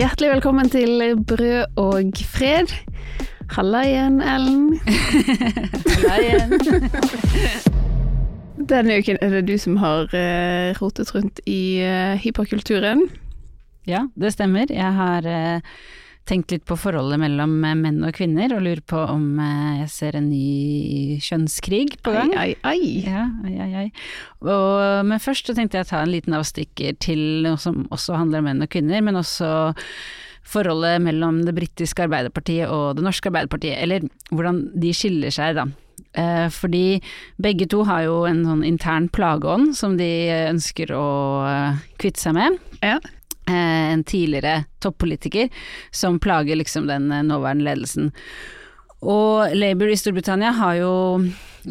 Hjertelig velkommen til Brød og fred. Halla igjen, Ellen. Halla igjen. Denne uken er det du som har uh, rotet rundt i uh, hyperkulturen. Ja, det stemmer. Jeg har uh, tenkt litt på forholdet mellom menn og kvinner, og lurer på om jeg ser en ny kjønnskrig på gang. Ai, ai, ai. Ja, ai, ai, ai. Og, men først så tenkte jeg å ta en liten avstikker til noe som også handler om menn og kvinner, men også forholdet mellom det britiske Arbeiderpartiet og det norske Arbeiderpartiet, eller hvordan de skiller seg, da. Eh, fordi begge to har jo en sånn intern plageånd som de ønsker å eh, kvitte seg med. Ja. Eh, en tidligere toppolitiker som plager liksom den eh, nåværende ledelsen. Og Labour i Storbritannia har jo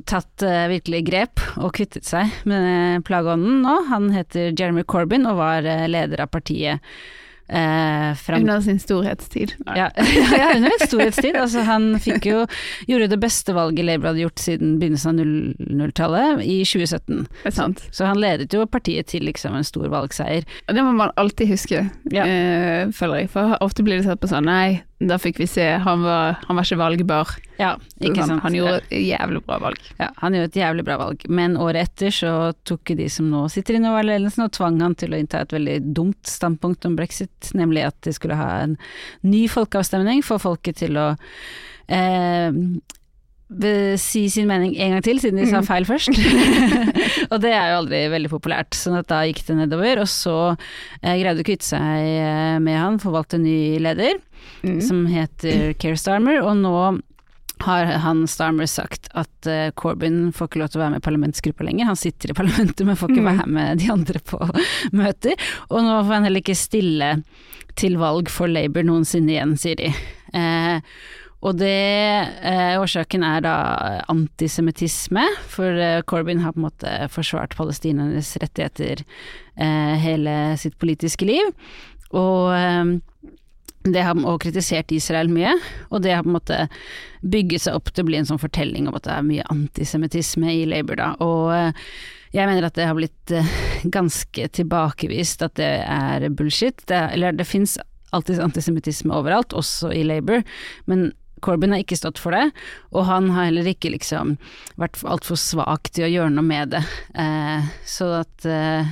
tatt uh, virkelig grep og kvittet seg med plageånden nå. Han heter Jeremy Corbyn og var leder av partiet Eh, under sin storhetstid. Ja, ja, under sin storhetstid. Altså, han fikk jo gjorde det beste valget Labour hadde gjort siden begynnelsen av 00-tallet, i 2017. Det er sant. Så han ledet jo partiet til liksom en stor valgseier. Det må man alltid huske, ja. eh, føler jeg. For ofte blir det sett på sånn nei, da fikk vi se, han var, han var ikke valgbar. Ja, ikke han, sant. Han gjorde et jævlig bra valg. Ja, han gjorde et jævlig bra valg, men året etter så tok de som nå sitter i nåværende og tvang han til å innta et veldig dumt standpunkt om brexit, nemlig at de skulle ha en ny folkeavstemning for folket til å eh, si sin mening en gang til, siden de sa feil først. og det er jo aldri veldig populært, sånn at da gikk det nedover. Og så eh, greide de å kvitte seg eh, med han, forvalgte ny leder, mm. som heter Keir Starmer, og nå har han Starmer sagt at eh, Corbyn får ikke lov til å være med i parlamentsgruppa lenger. Han sitter i parlamentet, men får ikke være med de andre på møter. Og nå får han heller ikke stille til valg for Labour noensinne igjen, sier de. Eh, og det eh, årsaken er da antisemittisme, for eh, Corbyn har på en måte forsvart palestinernes rettigheter eh, hele sitt politiske liv. Og eh, det har, og kritisert Israel mye, og det har på en måte bygget seg opp til å bli en sånn fortelling om at det er mye antisemittisme i Labour, da. Og eh, jeg mener at det har blitt eh, ganske tilbakevist at det er bullshit. Det, eller det fins alltid antisemittisme overalt, også i Labour, men Corbyn har ikke stått for det, og han har heller ikke liksom vært altfor svak til å gjøre noe med det. Eh, så at eh,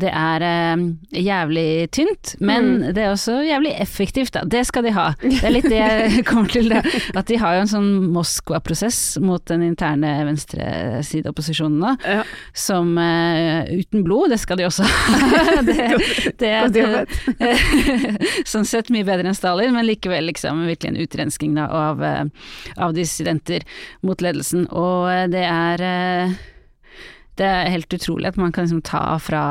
det er eh, jævlig tynt, men mm. det er også jævlig effektivt, da. Det skal de ha. Det er litt det jeg kommer til, da. At de har jo en sånn Moskva-prosess mot den interne venstresideopposisjonen nå, ja. som eh, uten blod, det skal de også ha. det, det er uh, sånn sett mye bedre enn Stalin, men likevel liksom virkelig en utrensking da, av, uh, av dissidenter mot ledelsen. Og det er det er helt utrolig at man kan liksom ta fra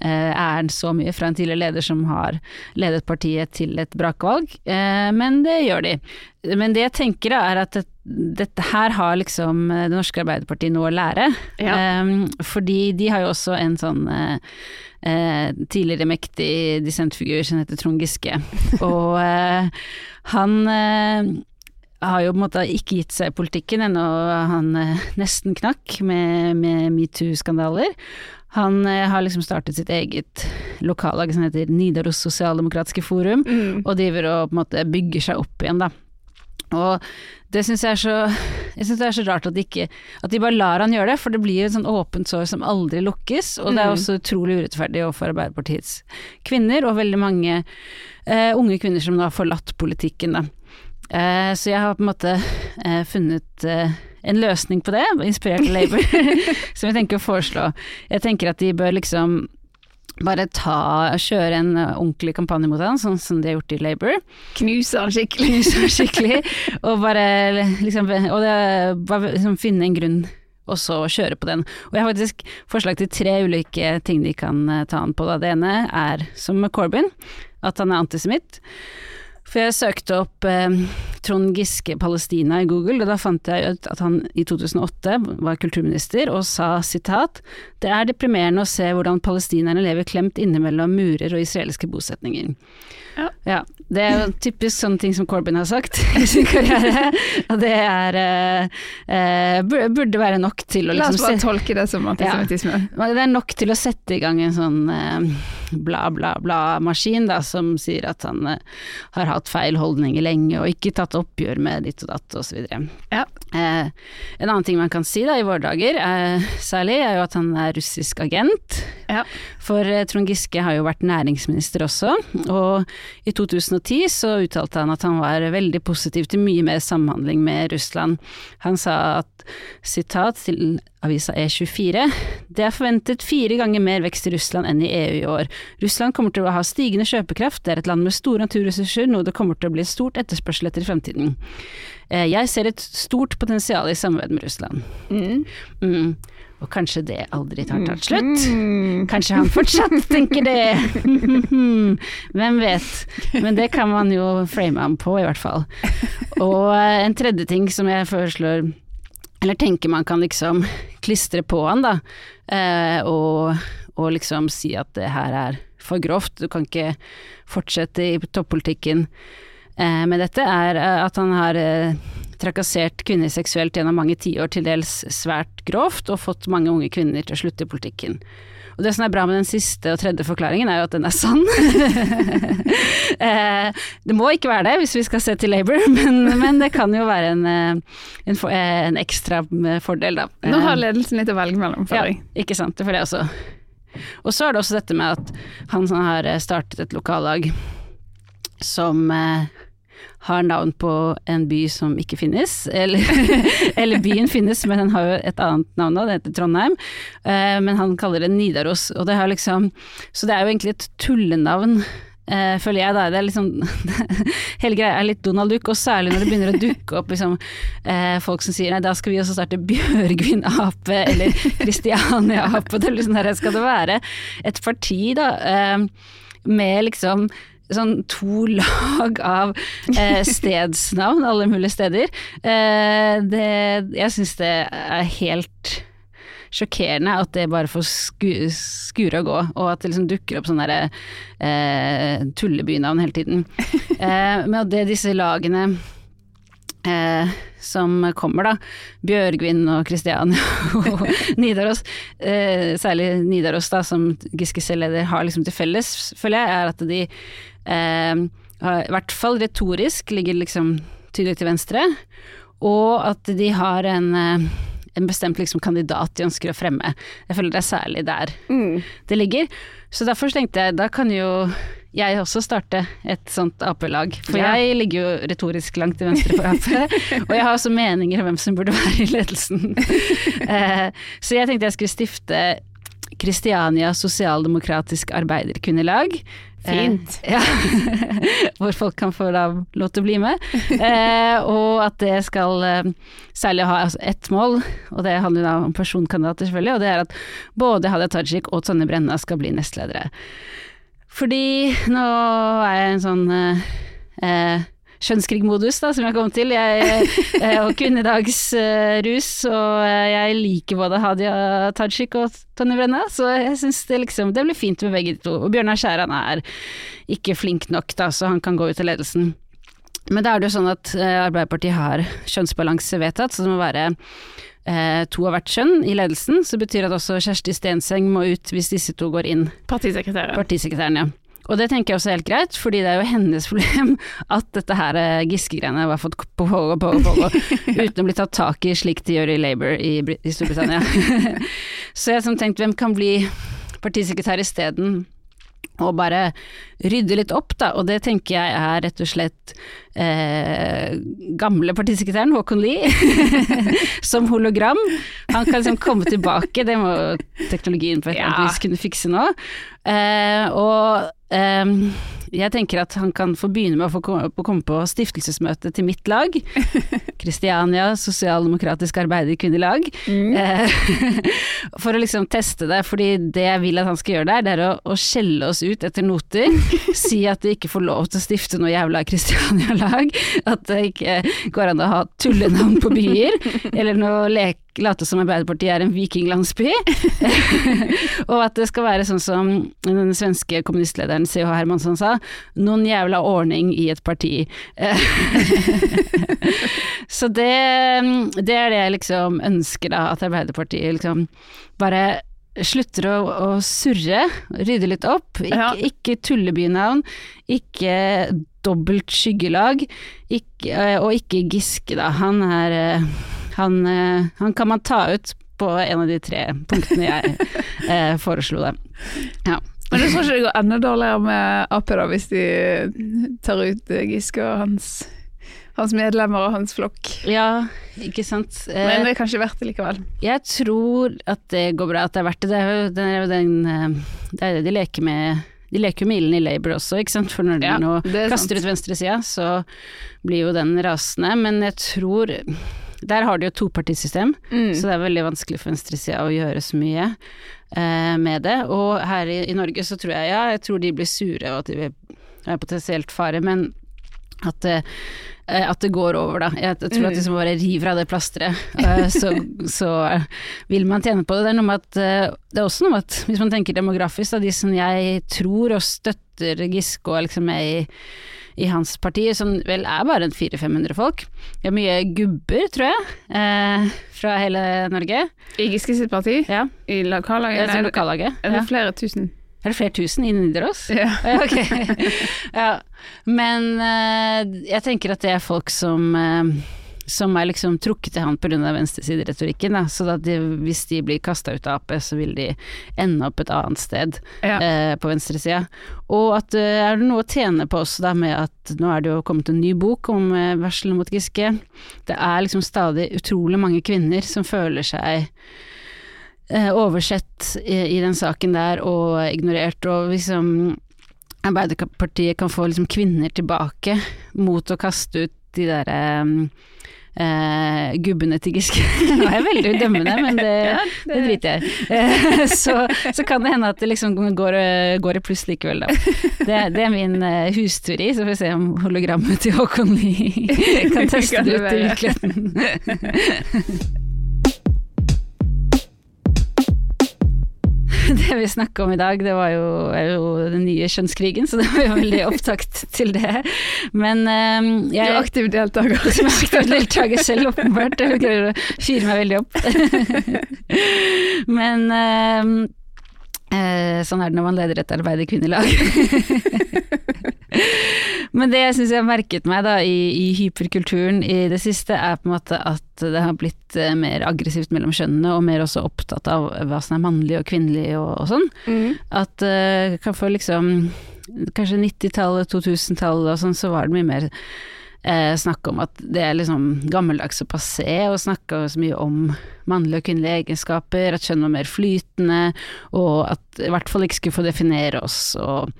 eh, æren så mye fra en tidligere leder som har ledet partiet til et brakvalg, eh, men det gjør de. Men det jeg tenker er at det, dette her har liksom eh, Det norske Arbeiderpartiet noe å lære. Ja. Eh, fordi de har jo også en sånn eh, eh tidligere mektig dissentfigur som heter Trond Giske. Og han har jo på en måte ikke gitt seg i politikken ennå, han eh, nesten knakk med, med metoo-skandaler. Han eh, har liksom startet sitt eget lokallag som heter Nidaros sosialdemokratiske forum, mm. og driver og på en måte bygger seg opp igjen, da. Og det syns jeg er så Jeg syns det er så rart at de ikke At de bare lar han gjøre det, for det blir et sånn åpent sår som aldri lukkes, og det er mm. også utrolig urettferdig overfor Arbeiderpartiets kvinner, og veldig mange eh, unge kvinner som nå har forlatt politikken, da. Eh, så jeg har på en måte eh, funnet eh, en løsning på det, inspirert av Labour, som jeg tenker å foreslå. Jeg tenker at de bør liksom bare ta, kjøre en ordentlig kampanje mot han, sånn som de har gjort i Labour. Knuse han skikkelig. Knuse han skikkelig, og bare liksom, og det, bare liksom finne en grunn og så kjøre på den. Og jeg har faktisk forslag til tre ulike ting de kan ta han på. Da. Det ene er, som Corbyn, at han er antisemitt. For jeg søkte opp eh, Trond Giske Palestina i Google, og da fant jeg ut at han i 2008 var kulturminister og sa sitat Det er deprimerende å se hvordan palestinerne lever klemt innimellom murer og israelske bosetninger. Ja. ja. Det er jo typisk sånne ting som Corbyn har sagt i sin karriere, og det er eh, eh burde være nok til å liksom La oss liksom bare tolke det som antisemittisme. Ja, det er nok til å sette i gang en sånn eh, bla, bla, bla-maskin, da, som sier at han eh, har hatt feil holdninger lenge og ikke tatt oppgjør med ditt og datt, osv. Ja. Eh, en annen ting man kan si da, i våre dager, særlig, er jo at han er russisk agent. Ja. For Trond Giske har jo vært næringsminister også, og i 2010 så uttalte han at han var veldig positiv til mye mer samhandling med Russland. Han sa at sitat til avisa E24 det er forventet fire ganger mer vekst i Russland enn i EU i år. Russland kommer til å ha stigende kjøpekraft, det er et land med store naturressurser, noe det kommer til å bli stort etterspørsel etter i fremtiden. Eh, jeg ser et stort potensial i samarbeid med Russland. Mm. Mm. Og kanskje det aldri tar tatt slutt? Kanskje han fortsatt tenker det? Hvem vet. Men det kan man jo frame ham på, i hvert fall. Og eh, en tredje ting som jeg foreslår eller tenker man kan liksom klistre på han, da, eh, og, og, liksom si at det her er for grovt, du kan ikke fortsette i toppolitikken eh, med dette, er eh, at han har eh, trakassert kvinner seksuelt gjennom mange tiår, til dels svært grovt, og fått mange unge kvinner til å slutte i politikken. Og det som er bra med den siste og tredje forklaringen, er jo at den er sann. Eh, det må ikke være det hvis vi skal se til Labour, men, men det kan jo være en, eh, en, eh, en, ekstra fordel, da. Nå har ledelsen litt å velge mellom for deg. Ja, ikke sant. Får det også. Og så er det også dette med at han har startet et lokallag som har navn på en by som ikke finnes, eller, eller, byen finnes, men den har jo et annet navn nå, det heter Trondheim. Eh, men han kaller det Nidaros, og det har liksom Så det er jo egentlig et tullenavn. Eh, føler jeg da, det er liksom Hele greia er litt Donald Duck, og særlig når det begynner å dukke opp liksom, eh, folk som sier nei, da skal vi også starte Bjørgvin-ape eller Kristiania-ape. Det er liksom der skal det være et parti, da, med liksom sånn to lag av eh, stedsnavn alle mulige steder. Eh, det, jeg syns det er helt sjokkerende at det bare får sku, skure og gå, og at det liksom dukker opp sånne eh, tullebynavn hele tiden. Eh, men at det disse lagene Eh, som kommer, da. Bjørgvin og Kristiania og Nidaros. Eh, særlig Nidaros, da, som Giske selv leder, har liksom til felles, føler jeg, er at de eh, i hvert fall retorisk ligger liksom tydelig til venstre, og at de har en eh, en bestemt liksom, kandidat de ønsker å fremme. Jeg føler det er særlig der mm. det ligger. Så derfor tenkte jeg, da kan jo jeg også starte et sånt Ap-lag. For ja. jeg ligger jo retorisk langt til venstre for Ap, og jeg har også meninger om hvem som burde være i ledelsen. eh, så jeg tenkte jeg skulle stifte Kristiania sosialdemokratisk arbeiderkvinnelag. Fint. Eh, ja. Hvor folk kan få da lov til å bli med. Eh, og at det skal eh, særlig ha altså, ett mål, og det handler da om personkandidater selvfølgelig, og det er at både Hadia Tajik og Tonje Brenna skal bli nestledere. Fordi nå er jeg en sånn eh, eh kjønnskrigmodus, da, som jeg kom til. Jeg, eh, og kvinnedagsrus, og jeg liker både Hadia Tajik og Tonje Brenna, så jeg syns det liksom Det blir fint med begge to. Og Bjørnar Skjæran er ikke flink nok, da, så han kan gå ut av ledelsen. Men da er det jo sånn at Arbeiderpartiet har kjønnsbalanse vedtatt, så det må være eh, to av hvert kjønn i ledelsen, så betyr det at også Kjersti Stenseng må ut hvis disse to går inn. Partisekretæren. Partisekretæren, ja. Og det tenker jeg også er helt greit, fordi det er jo hennes problem at dette her eh, Giske-greiene har fått pågå pågå, pågå, uten å bli tatt tak i slik de gjør i Labour i, i Storbritannia. så jeg har tenkt, hvem kan bli partisekretær isteden? og bare rydde litt opp, da, og det tenker jeg er rett og slett eh, gamle partisekretæren Håkon Lie som hologram. Han kan liksom komme tilbake, det må teknologien på et eller annet vis kunne fikse nå. Eh, og eh, jeg tenker at han kan få begynne med å få komme på stiftelsesmøte til mitt lag. Kristiania Sosialdemokratisk Arbeiderkvinnelag. Mm. Eh, for å liksom teste det, fordi det jeg vil at han skal gjøre der, det er å, å skjelle oss ut etter noter. si at vi ikke får lov til å stifte noe jævla Kristiania-lag. At det ikke går an å ha tullenavn på byer, eller noe leke late som Arbeiderpartiet er en vikinglandsby. og at det skal være sånn som den svenske kommunistlederen C.H. Hermansson sa, noen jævla ordning i et parti. Så det, det, er det jeg liksom ønsker da, at Arbeiderpartiet liksom bare slutter å, å surre, rydde litt opp. Ikke, Ja. ikke tullebynavn, ikke dobbelt skyggelag, ikke, eh, og ikke Giske, da. Han er eh, han, eh, han kan man ta ut på en av de tre punktene jeg eh, foreslo, da. Ja. Men jeg tror ikke det går enda dårligere med Ap da, hvis de tar ut eh, Giske og hans, hans medlemmer og hans flokk. ja, ikke sant. Eh, Men det er kanskje verdt det likevel. Jeg tror at det går bra, at det er verdt det. Det er jo det, er jo den, eh, det er det de leker med De leker jo milen i Labour også, ikke sant. For når de Ja, nå er kaster sant. ut venstresida, så blir jo den rasende. Men jeg tror Der har de jo topartisystem, Mm. så det er veldig vanskelig for venstresida å gjøre så mye med det. Og her i, i Norge så tror jeg ja, jeg tror de blir sure, og at de er potensielt fare, men at det, eh, at det går over, da. Jeg, jeg tror at Mm. hvis man bare river av det plasteret, eh, så, så vil man tjene på det. Det er, noe med at, eh, det er også noe med at hvis man tenker demografisk, da, de som jeg tror og støtter Giske og liksom er i i hans parti, som vel er bare en 400-500 folk. Det er mye gubber, tror jeg, eh, fra hele Norge. I Giske sitt parti, Ja, i lokallaget, er nei, lokallaget. er det flere tusen? Er det flere tusen i Nidaros? Ja. Ja, ok. ja. Men eh, jeg tenker at det er folk som eh, som er liksom trukket til han pga. venstresideretorikken. da. Så at de, hvis de blir kasta ut av Ap, så vil de ende opp et annet sted Ja. eh, på venstresida. Og at det er noe å tjene på også da med at nå er det jo kommet en ny bok om eh, varselet mot Giske. Det er liksom stadig utrolig mange kvinner som føler seg eh, oversett i, i den saken der og ignorert, og liksom Arbeiderpartiet kan få liksom kvinner tilbake mot å kaste ut de derre eh, gubbene til Giske. Nå er jeg veldig dømmende, men det, Ja, det driter jeg i. Eh, så, så kan det hende at det liksom går, går i pluss likevel, da. Det, det er min eh, husteori, så får vi se om hologrammet til Håkon Lie kan teste det det ut i virkeligheten. Det vi snakka om i dag, det var jo, jo den nye kjønnskrigen, så det var jo veldig opptakt til det. Men Du jeg er aktiv deltaker. som er aktiv deltaker selv, åpenbart. Jeg klarer å fyre meg veldig opp. Men um, uh, sånn er det når man leder et arbeiderkvinnelag. Men det jeg syns jeg har merket meg da i, i hyperkulturen i det siste, er på en måte at det har blitt eh, mer aggressivt mellom kjønnene, og mer også opptatt av hva som er mannlig og kvinnelig og, og sånn. Mm. At uh, kan få liksom Kanskje 90-tallet, 2000-tallet og sånn, så var det mye mer eh, snakk om at det er liksom gammeldags og passé å snakke så mye om mannlige og kvinnelige egenskaper, at kjønn var mer flytende, og at i hvert fall ikke skulle få definere oss, og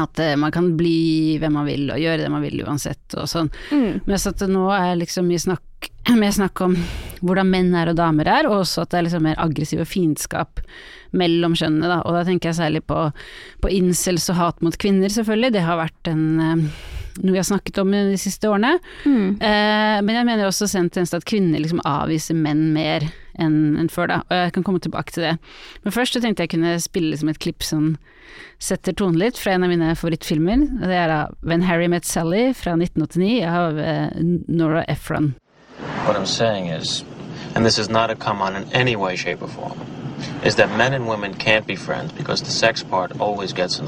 at eh, man kan bli hvem man vil og gjøre det man vil uansett og sånn. Mm. Mens at det nå er liksom mye snakk, mer snakk om hvordan menn er og damer er, og også at det er liksom mer aggressiv og fiendskap mellom kjønnene, da. Og da tenker jeg særlig på, på incels og hat mot kvinner, selvfølgelig. Det har vært en, eh, noe vi har snakket om de siste årene. Mm. Eh, men jeg mener også sentenst at kvinner liksom avviser menn mer enn en før, da. Og jeg kan komme tilbake til det. Men først så tenkte jeg kunne spille liksom et klipp som setter tonen litt, fra en av mine favorittfilmer. Og Det er da When Harry Met Sally fra 1989 av eh, Nora Ephron. What I'm saying is, and this is not a come on in any form, is that men and women can't be friends because the sex part always gets in.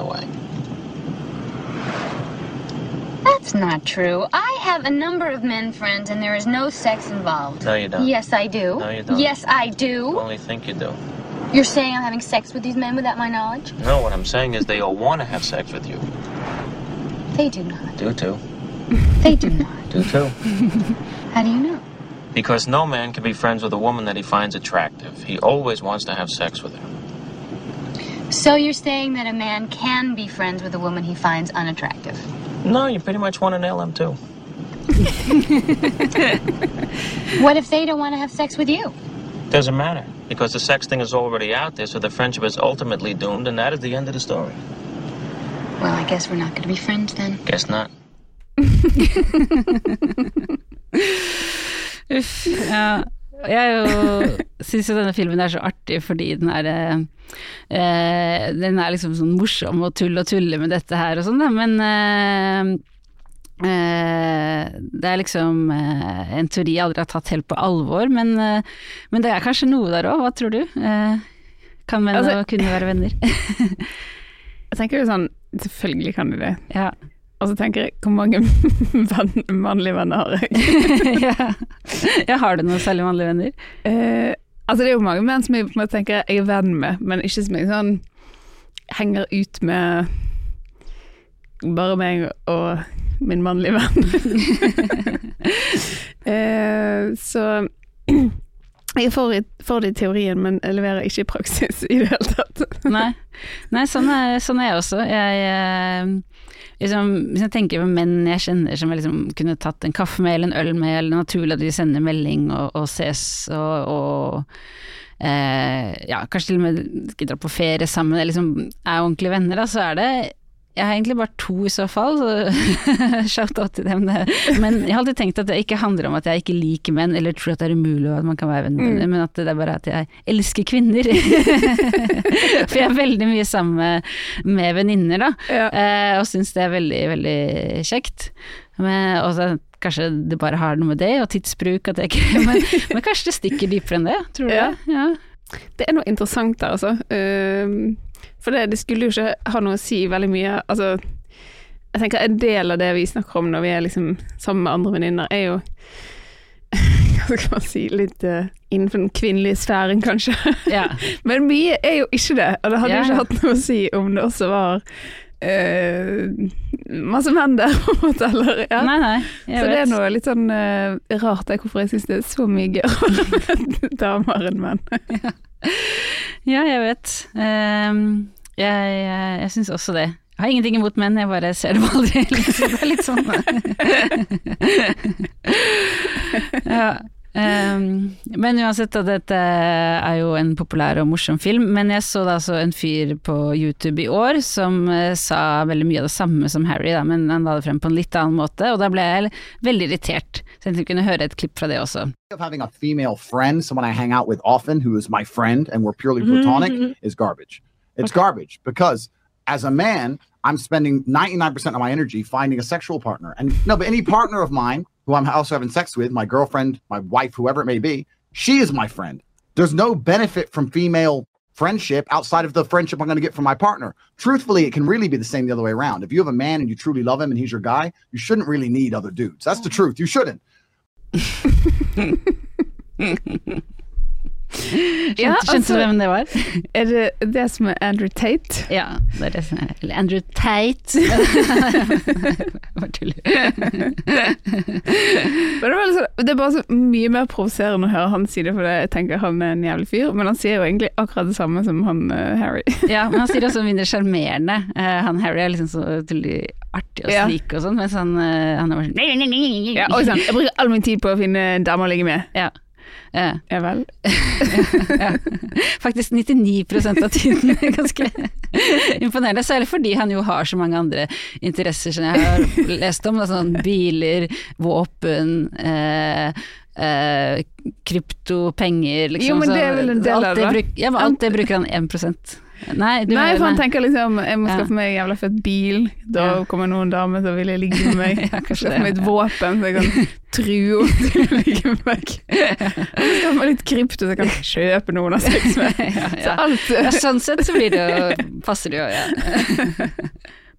That's not true. I have a number of men friends and there is no sex involved. No, you don't. Yes, I do. No, you don't. Yes, I You do. only think you do. You're saying I'm having sex with these men without my knowledge? No, what I'm saying is they all want to have sex with you. They do not. Do too. They do not. Do too. How do you know? Because no man can be friends with a woman that he finds attractive. He always wants to have sex with her. So you're saying that a man can be friends with a woman he finds unattractive? No, you pretty much want to nail him too. What if they don't want to have sex with you? Doesn't matter. Because the sex thing is already out there, so the friendship is ultimately doomed, and that is the end of the story. Well, I guess we're not going to be friends then. Guess not. Uff. Ja. Uh, Jeg syns jo denne filmen er så artig fordi den er eh, eh, Den er liksom sånn morsom og tull og tulle med dette her og sånn, men eh, eh, det er liksom eh, en teori jeg aldri har tatt helt på alvor, men, eh, men det er kanskje noe der òg, hva tror du? Kan menn Altså- og kvinner være venner? Jeg tenker jo sånn, selvfølgelig kan de det. ja. Og så tenker jeg, hvor mange venn, mannlige venner har jeg? ja. ja, har du noen særlig mannlige venner? Eh, altså det er jo mange menn som jeg på en måte tenker jeg er venn med, men ikke som jeg sånn henger ut med bare meg og min mannlige venn. eh, så jeg får, i- for det i teorien, men jeg leverer ikke i praksis i det hele tatt. Nei, Nei sånn, er, sånn er jeg også. Jeg, eh, liksom, hvis jeg tenker på menn jeg kjenner som jeg liksom kunne tatt en kaffe med eller en øl med, eller naturlig at de sender melding og, og ses og, og eh, ja, kanskje til og med skal dra på ferie sammen, eller liksom er ordentlige venner, da, så er det jeg har egentlig bare to i så fall, så shout-out til dem. Det. Men jeg har alltid tenkt at det ikke handler om at jeg ikke liker menn, eller tror at det er umulig at man kan være venn med Mm. men at det er bare at jeg elsker kvinner. For jeg er veldig mye sammen med, venninner, da, Ja. eh, og syns det er veldig, veldig kjekt. Men, også, kanskje det bare har noe med det, og tidsbruk, at jeg ikke men, men kanskje det stikker dypere enn det, tror du Ja. det? Ja. Det er noe interessant der, altså. Ehm, for det, det skulle jo ikke ha noe å si veldig mye Altså, jeg tenker en del av det vi snakker om når vi er liksom sammen med andre venninner, er jo Hva skal man si Litt uh, innenfor den kvinnelige sfæren, kanskje. ja. Men mye er jo ikke det, og det hadde Ja, jo ikke hatt noe å si om det også var Uh, masse menn der, på en måte, eller ja. Nei, nei, så Så det er noe litt sånn uh, rart det, hvorfor jeg syns det er så mye gøyere med damer enn menn. Ja, jeg vet. Um, jeg jeg, jeg syns også det. Jeg har ingenting imot menn, jeg bare ser dem aldri. Det er litt sånn ja. Ehm, men uansett, da, dette er jo en populær og morsom film. Men jeg så da altså en fyr på YouTube i år som uh, sa veldig mye av det samme som Harry, da, men han la det frem på en litt annen måte, og da ble jeg veldig irritert. Så jeg kunne høre et klipp fra det også. having a female friend, someone I hang out with often, who is my friend, and we're purely platonic, is garbage. It's garbage because as a man, I'm spending 99% of my energy finding a sexual partner. And no, but any partner of mine who I'm also having sex with, my girlfriend, my wife, whoever it may be, she is my friend. There's no benefit from female friendship outside of the friendship I'm going to get from my partner. Truthfully, it can really be the same the other way around. If you have a man and you truly love him and he's your guy, you shouldn't really need other dudes. That's the truth. You shouldn't. Ja, Skjønte, skjønte altså- du hvem det var? Er det det som er Andrew Tate? Ja, det er det som er Eller Andrew Tate. Bare tuller. Det, det er bare så mye mer provoserende å høre han si det, for jeg tenker han er en jævlig fyr, men han sier jo egentlig akkurat det samme som han eh, Harry. Ja, men han sier også mindre sjarmerende. Eh, han Harry er liksom så tullig artig og slik og sånn, mens han, eh, han er bare sånn. Ja, sånn, jeg bruker all min tid på å finne en dame å ligge med. Ja. Eh, Ja vel. ja. Faktisk 99% av tiden. Ganske imponerende. Særlig fordi han jo har så mange andre interesser som jeg har lest om. Da, sånn biler, våpen, eh, eh, krypto, penger, liksom. Jo, men det er vel en del av det, bruk- Ja, men alt det bruker han 1 Nei, du Nei, for han tenker liksom jeg må Ja. skaffe meg en jævla fett bil, da Ja. kommer noen damer som vil ligge med meg. Ja, skaffe meg et våpen så jeg kan true henne til å ligge med meg. Skaffe meg litt krypto så jeg kan kjøpe noen av sex med. ja, Så alt Ja, sånn sett så blir det jo, passer det jo, ja.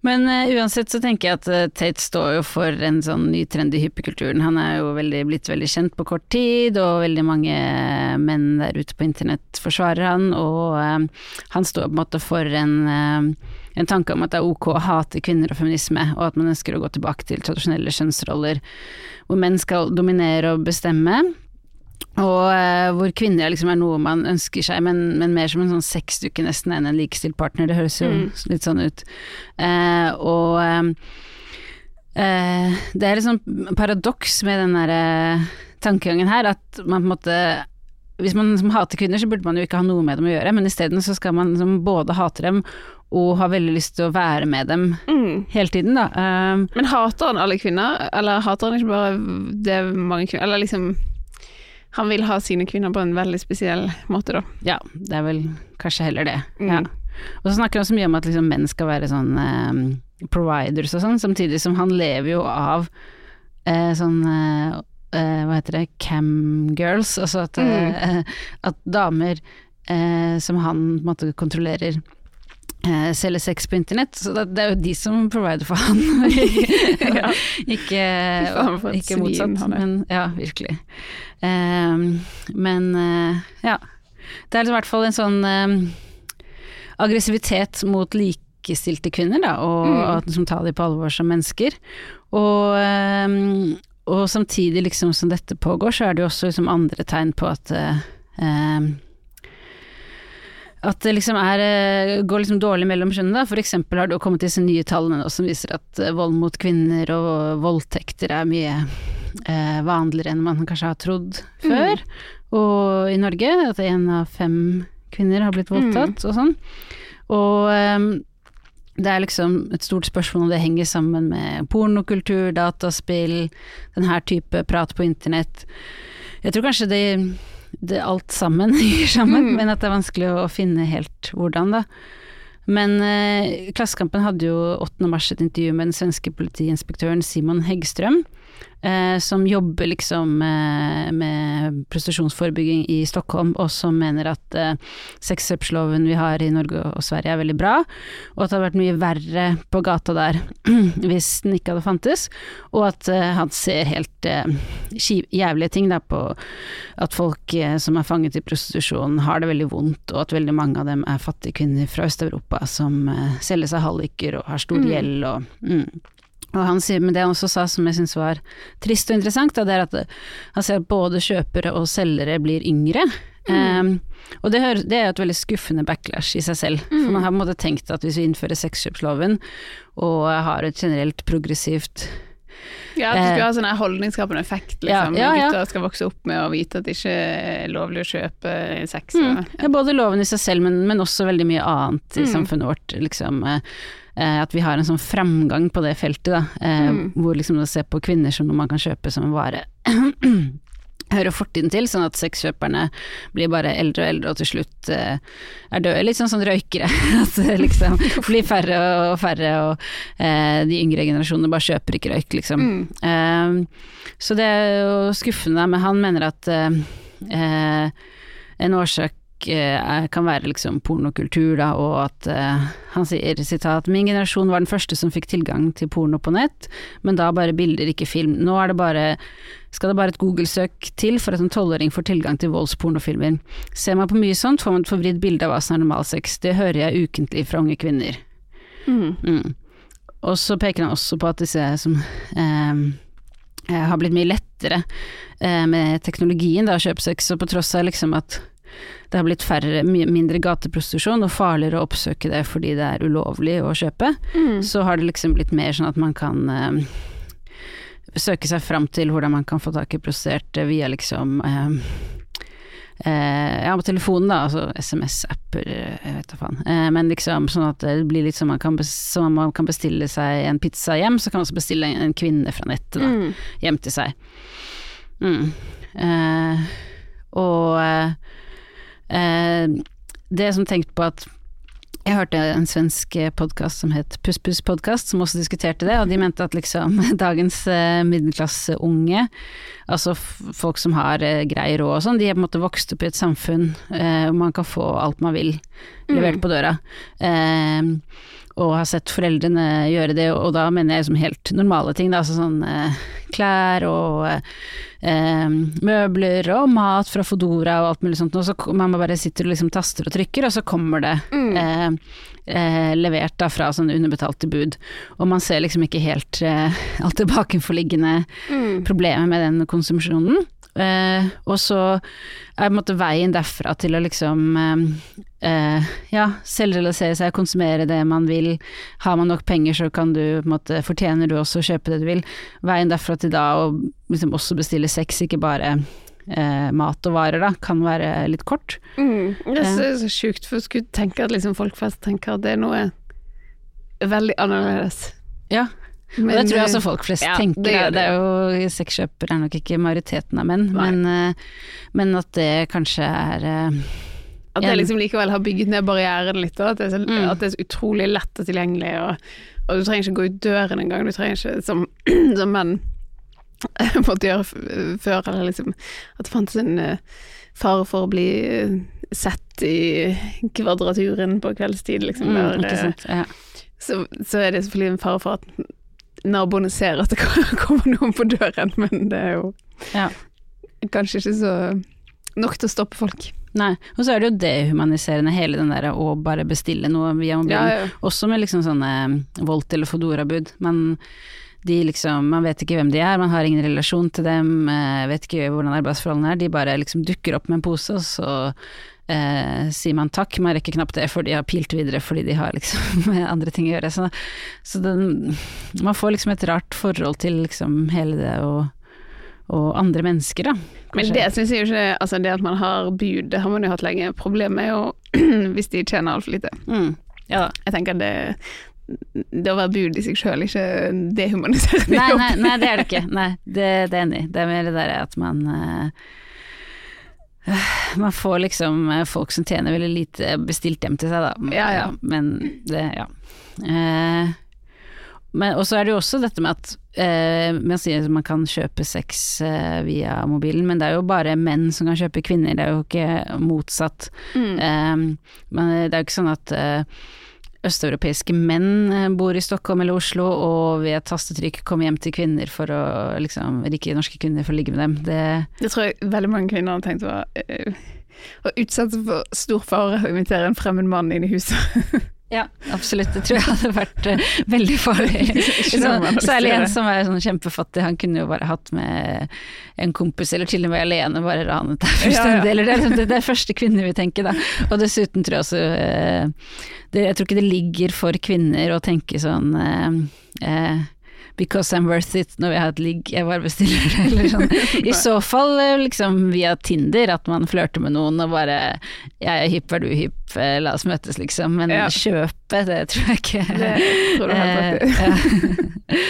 Men uh, uansett så tenker jeg at uh, Tate står jo for en sånn ny trend i hyppekulturen. Han er jo veldig, blitt veldig kjent på kort tid, og veldig mange eh, menn der ute på internett forsvarer han, og uh, han står på en måte for en, en tanke om at det er ok å hate kvinner og feminisme, og at man ønsker å gå tilbake til tradisjonelle kjønnsroller, hvor menn skal dominere og bestemme. Og eh, hvor kvinner liksom er noe man ønsker seg, men, men mer som en sånn sexdukke nesten enn en likestilt partner. Det høres jo Mm. litt sånn ut. Eh, og eh, eh, det er liksom paradoks med den derre tankegangen her, at man på en måte hvis man liksom hater kvinner, så burde man jo ikke ha noe med dem å gjøre, men isteden så skal man liksom både hate dem og ha veldig lyst til å være med dem mm. hele tiden, da. Um, Men hater han alle kvinner, eller hater han ikke bare det mange kvinner Eller liksom Han vil ha sine kvinner på en veldig spesiell måte, da. Ja, det er vel kanskje heller det. Mm. Ja. Og så snakker han så mye om at liksom menn skal være sånn eh, providers og sånn, samtidig som han lever jo av eh, sånn eh, eh, hva heter det, camgirls, altså at, Mm. eh, at damer eh, som han på en måte kontrollerer. Eh, selger sex på internett, så det, det er jo de som provider for han. Ja. ikke faen, for ikke svin motsatt, han er. men ja, virkelig. Um, men uh, ja. Det er i hvert fall en sånn um, aggressivitet mot likestilte kvinner, da, og Mm. at som tar dem på alvor som mennesker. Og, um, og samtidig liksom som dette pågår, så er det jo også liksom andre tegn på at eh, at det liksom er, eh, går liksom dårlig mellom kjønnene. F.eks. Har det kommet disse nye tallene nå som viser at eh, vold mot kvinner og voldtekter er mye eh, vanligere enn man kanskje har trodd før. Og i Norge at én av fem kvinner har blitt voldtatt og sånn. Og eh, det er liksom et stort spørsmål om det henger sammen med pornokultur, dataspill, den her type prat på internett. Jeg tror kanskje det, det alt sammen gir sammen, men at det er vanskelig å finne helt hvordan, da. Men eh, Klassekampen hadde jo 8. mars et intervju med den svenske politiinspektøren Simon Heggstrøm, eh, som jobber liksom eh, med prostitusjonsforebygging i Stockholm, og som mener at eh, sexkjøpsloven vi har i Norge og Sverige er veldig bra, og at det hadde vært mye verre på gata der hvis den ikke hadde fantes, og at eh, han ser helt eh, jævlige ting da på at folk eh, som er fanget i prostitusjon har det veldig vondt, og at veldig mange av dem er fattige kvinner fra Øst-Europa som eh, selger seg halliker og har stor gjeld og mm. Og han sier, men det han også sa som jeg syns var trist og interessant, da, det er at han ser at både kjøpere og selgere blir yngre. Eh, og det, hører, det er et veldig skuffende backlash i seg selv. For man har på en måte tenkt at hvis vi innfører sexkjøpsloven og har et generelt progressivt Ja, at det Eh, skulle ha sånn holdningsskapende effekt, ja, liksom. ja, ja. Gutter skal vokse opp med å vite at det ikke er lovlig å kjøpe sex. Mm. Ja, både loven i seg selv, men, men også veldig mye annet i Mm. samfunnet vårt. Liksom, eh, eh, at vi har en sånn framgang på det feltet, da. Eh, Mm. Hvor liksom å se på kvinner som noe man kan kjøpe som en vare. Hører fortiden til, sånn at sexkjøperne blir bare eldre og eldre og til slutt eh, er døde. Litt sånn som røykere. At det liksom blir færre og færre, og eh, de yngre generasjonene bare kjøper ikke røyk, liksom. Mm. Eh, så det er jo skuffende, men han mener at en årsak kan være liksom pornokultur, da, og at uh, han sier sitat Min generasjon var den første som fikk tilgang til porno på nett, men da bare bilder, ikke film. Nå er det bare skal det bare et Google-søk til for at en tolvåring får tilgang til voldspornofilmer. Ser man på mye sånt, får man et forvridd bilde av hva som er normalsex. Det hører jeg ukentlig fra unge kvinner. Mm. Mm. Og så peker han også på at disse som eh, eh, har blitt mye lettere eh, med teknologien da, å og på tross av liksom at det har blitt færre, mindre gateprostitusjon og farligere å oppsøke det fordi det er ulovlig å kjøpe, Mm. så har det liksom blitt mer sånn at man kan eh, søke seg fram til hvordan man kan få tak i prostituerte via liksom eh, eh, ja, på telefonen da, altså SMS-apper, eh, jeg vet da faen. Eh, men liksom sånn at det blir litt sånn man kan, som man kan bestille seg en pizza hjem, så kan man også bestille en, kvinne fra nettet da, Mm. hjem til seg. Mm. Eh, og eh, eh, det som tenkte på at jeg hørte en svensk podkast som het Puss Puss Podkast, som også diskuterte det, og de mente at liksom dagens eh, middelklasseunge, altså folk som har eh, grei råd og sånn, de er på en måte vokst opp i et samfunn eh, hvor man kan få alt man vil levert på døra. Eh, og har sett foreldrene gjøre det, og da mener jeg som helt normale ting, da, altså sånn eh, klær og eh, møbler og mat fra Fodora og alt mulig sånt, og så man bare sitter og liksom taster og trykker, og så kommer det eh, eh, levert da fra sånn underbetalte bud, og man ser liksom ikke helt eh, alt det bakenforliggende problemet med den konsumsjonen. Eh, og så er måte veien derfra til å liksom eh, eh, ja, selvrealisere seg, konsumere det man vil. Har man nok penger, så kan du måte fortjener du også å kjøpe det du vil. Veien derfra til da å liksom også bestille sex, ikke bare eh, mat og varer, da, kan være litt kort. Mm. Det er så, så sjukt, for jeg skulle tenke at liksom folk flest tenker at det er noe veldig annerledes. Ja, Men, det tror jeg eh, også folk flest ja, tenker. det Det, det er jo Sexkjøpere er nok ikke majoriteten av menn, men, eh, men at det kanskje er eh, At det liksom likevel har bygget ned barrieren litt, og at det er så, Mm. at det er så utrolig lett og tilgjengelig, og, og du trenger ikke gå ut døren engang, du trenger ikke, som, som menn måtte gjøre før, eller liksom at det fantes en eh, fare for å bli eh, sett i kvadraturen på kveldstid, liksom. Mm, der, eh, så, så er det selvfølgelig en fare for at naboene ser at det kommer noen på døren, men det er jo Ja. kanskje ikke så nok til å stoppe folk. Nei. Og så er det jo dehumaniserende hele den derre å bare bestille noe via mobilen. Ja, ja. Også med liksom sånne Volt eller Fodora-bud. Man, de liksom, man vet ikke hvem de er, man har ingen relasjon til dem, eh, vet ikke hvordan arbeidsforholdene er. De bare liksom dukker opp med en pose, og så eh, sier man takk. Man rekker knapt det, for de har pilt videre fordi de har liksom andre ting å gjøre. Så, så den, man får liksom et rart forhold til liksom hele det og, og andre mennesker, da. Men det syns jeg jo ikke Altså det at man har bud, det har man jo hatt lenge. Problemet er jo hvis de tjener altfor lite. mm. Ja. Jeg tenker det det å være bud i seg sjøl ikke dehumaniserende jobb. nei, nei, det er det ikke. Nei, det, det er enig. Det er mer det der at man eh, Man får liksom eh, folk som tjener veldig lite bestilt hjem til seg, da. Ja, ja. Men det, ja. Eh, men og så er det jo også dette med at eh, Man sier at man kan kjøpe sex eh, via mobilen, men det er jo bare menn som kan kjøpe kvinner, det er jo ikke motsatt. Mm. Eh, men det er jo ikke sånn at eh, østeuropeiske menn eh, bor i Stockholm eller Oslo og ved et tastetrykk kommer hjem til kvinner for å liksom, rike norske kvinner for å ligge med dem. Det, Det tror jeg veldig mange kvinner har tenkt var uh, å utsette for stor fare å invitere en fremmed mann inn i huset. ja, absolutt. Det tror jeg hadde vært uh, veldig farlig. Til Særlig en som er sånn kjempefattig, han kunne jo bare hatt med en kompis, eller til og med alene, bare ranet deg fullstendig. Ja, ja. Eller det er liksom det, det er første kvinne vi tenker, da. Og dessuten tror jeg også uh, det, Jeg tror ikke det ligger for kvinner å tenke sånn uh, Because I'm worth it når jeg har et ligg, jeg bare bestiller det, eller sånn. I så fall eh, liksom via Tinder, at man flørter med noen og bare Jeg er hypp, er du hypp, eh, la oss møtes, liksom. Men Ja. kjøpe, det tror jeg ikke. Det tror du helt rett i.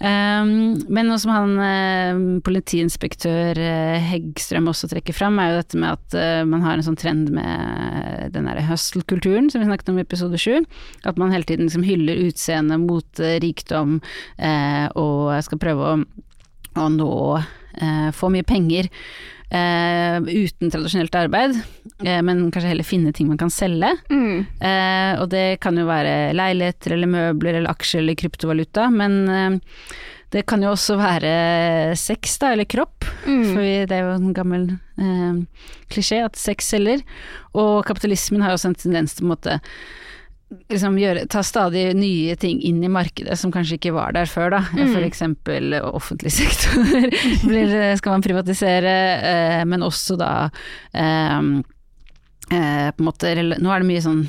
Eh. Um, men noe som han eh, politiinspektør eh, Heggstrøm også trekker fram, er jo dette med at eh, man har en sånn trend med den derre hustle-kulturen som vi snakket om i episode sju. At man hele tiden liksom hyller utseende, mote, rikdom, eh, og skal prøve å, å nå eh, få mye penger. Eh, uten tradisjonelt arbeid, eh, men kanskje heller finne ting man kan selge. Mm. Eh, og det kan jo være leiligheter eller møbler eller aksjer eller kryptovaluta, men eh, det kan jo også være sex, da, eller kropp. Mm. For det er jo en gammel eh, klisjé at sex selger. Og kapitalismen har jo også en tendens til å liksom gjøre, ta stadig nye ting inn i markedet som kanskje ikke var der før, da. Mm. Eksempel offentlig sektor blir, skal man privatisere, eh, men også da eh, eh, på en måte, Nå er det mye sånn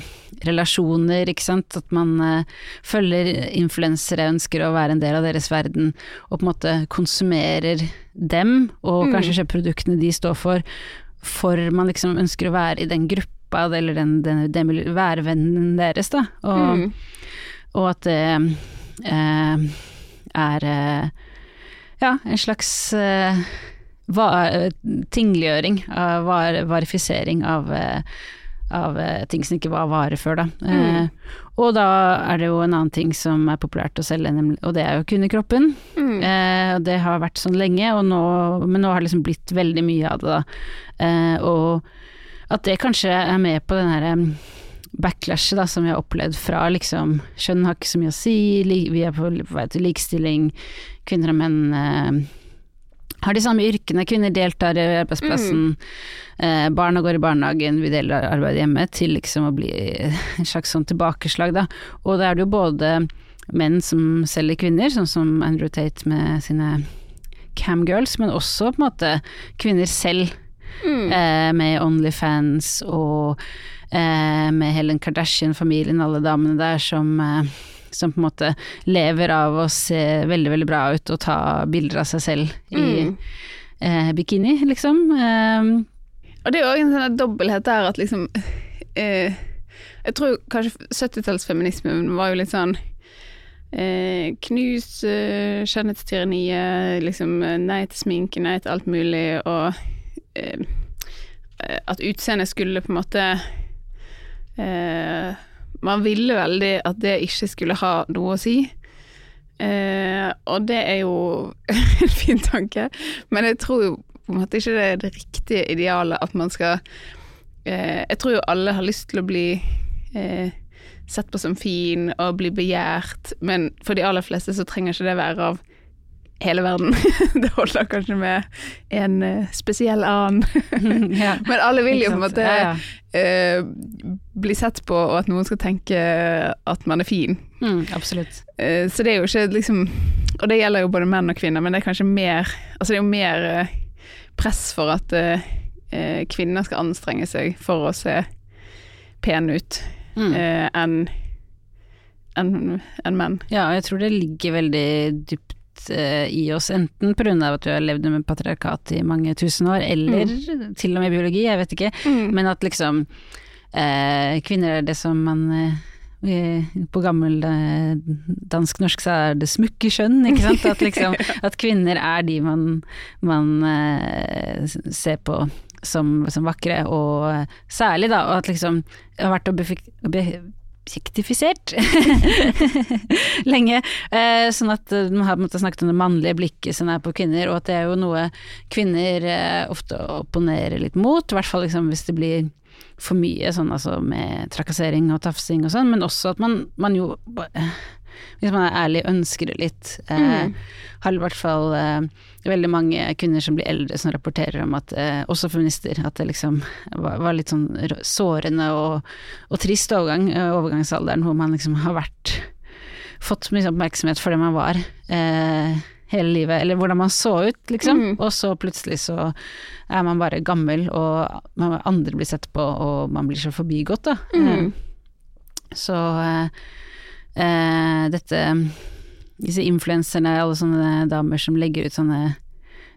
relasjoner, ikke sant. At man eh, følger influensere, ønsker å være en del av deres verden, og på en måte konsumerer dem, og Mm. kanskje kjøper produktene de står for, for man liksom ønsker å være i den gruppa, eller den, den, den værvennen deres, da. Og, Mm. og at det eh, er eh, ja, en slags eh, va, tingliggjøring, av var, varifisering av, eh, av eh, ting som ikke var vare før, da. Eh, og da er det jo en annen ting som er populært å selge, og det er jo kvinnekroppen. Mm. Eh, og det har vært sånn lenge, nå, men nå har det liksom blitt veldig mye av det, da. Eh, og at det kanskje er med på den herre backlashet da, som vi har opplevd fra liksom Kjønn har ikke så mye å si, vi er på vei til likestilling, kvinner og menn eh, har de samme yrkene, kvinner deltar i arbeidsplassen, eh, barna går i barnehagen, vi deler arbeid hjemme, til liksom å bli en slags sånn tilbakeslag, da. Og da er det jo både menn som selger kvinner, sånn som Andrew Tate med sine camgirls, men også på en måte kvinner selv, Mm. eh, med Onlyfans og eh, med Helen Kardashian-familien, alle damene der som eh, som på en måte lever av å se veldig, veldig bra ut og ta bilder av seg selv i Mm. eh, bikini, liksom. Eh, Og det er òg en sånn dobbelthet der at liksom eh, Jeg tror kanskje 70-tallsfeminismen var jo litt sånn eh, Knus eh, skjønnhetstyranniet, liksom nei til sminke, nei til alt mulig, og at utseendet skulle på en måte eh, Man ville veldig at det ikke skulle ha noe å si. Eh, og det er jo en fin tanke, men jeg tror jo på en måte ikke det er det riktige idealet at man skal eh, Jeg tror jo alle har lyst til å bli eh, sett på som fin og bli begjært, men for de aller fleste så trenger ikke det være av hele verden. det holder kanskje med en eh, spesiell annen. Men alle vil jo på en måte Ja, ja. eh, bli sett på, og at noen skal tenke at man er fin. Mm, absolutt. Eh, så det er jo ikke liksom Og det gjelder jo både menn og kvinner, men det er kanskje mer Altså det er jo mer press for at kvinner skal anstrenge seg for å se pene ut Mm. enn enn enn menn. Ja, og jeg tror det ligger veldig dypt eh, i oss, enten pga. at vi har levd med patriarkat i mange tusen år, eller til og med biologi, jeg vet ikke, men at liksom eh, kvinner er det som man eh, på gammel eh, dansk-norsk så er det smukkeskjønn, ikke sant? At, liksom, at kvinner er de man, man eh, ser på som, som vakre, og særlig da, og at liksom det har vært å befik- lenge. Eh, sånn at eh, man har snakket om det mannlige blikket som er på kvinner, og at det er jo noe kvinner eh, ofte opponerer litt mot, i hvert fall liksom hvis det blir for mye sånn altså med trakassering og tafsing og sånn, men også at man, man jo hvis man er ærlig, ønsker det litt. Eh, Har i hvert fall eh, veldig mange kvinner som blir eldre som rapporterer om at, eh, også feminister, at det liksom var, var litt sånn sårende og, og trist overgang, eh, overgangsalderen, hvor man liksom har vært fått mye oppmerksomhet for det man var eh, hele livet, eller hvordan man så ut, liksom. Mm. Og så plutselig så er man bare gammel, og man, andre blir sett på, og man blir så forbigått, da. Mm. Eh, så eh, dette Disse influenserne, alle sånne damer som legger ut sånne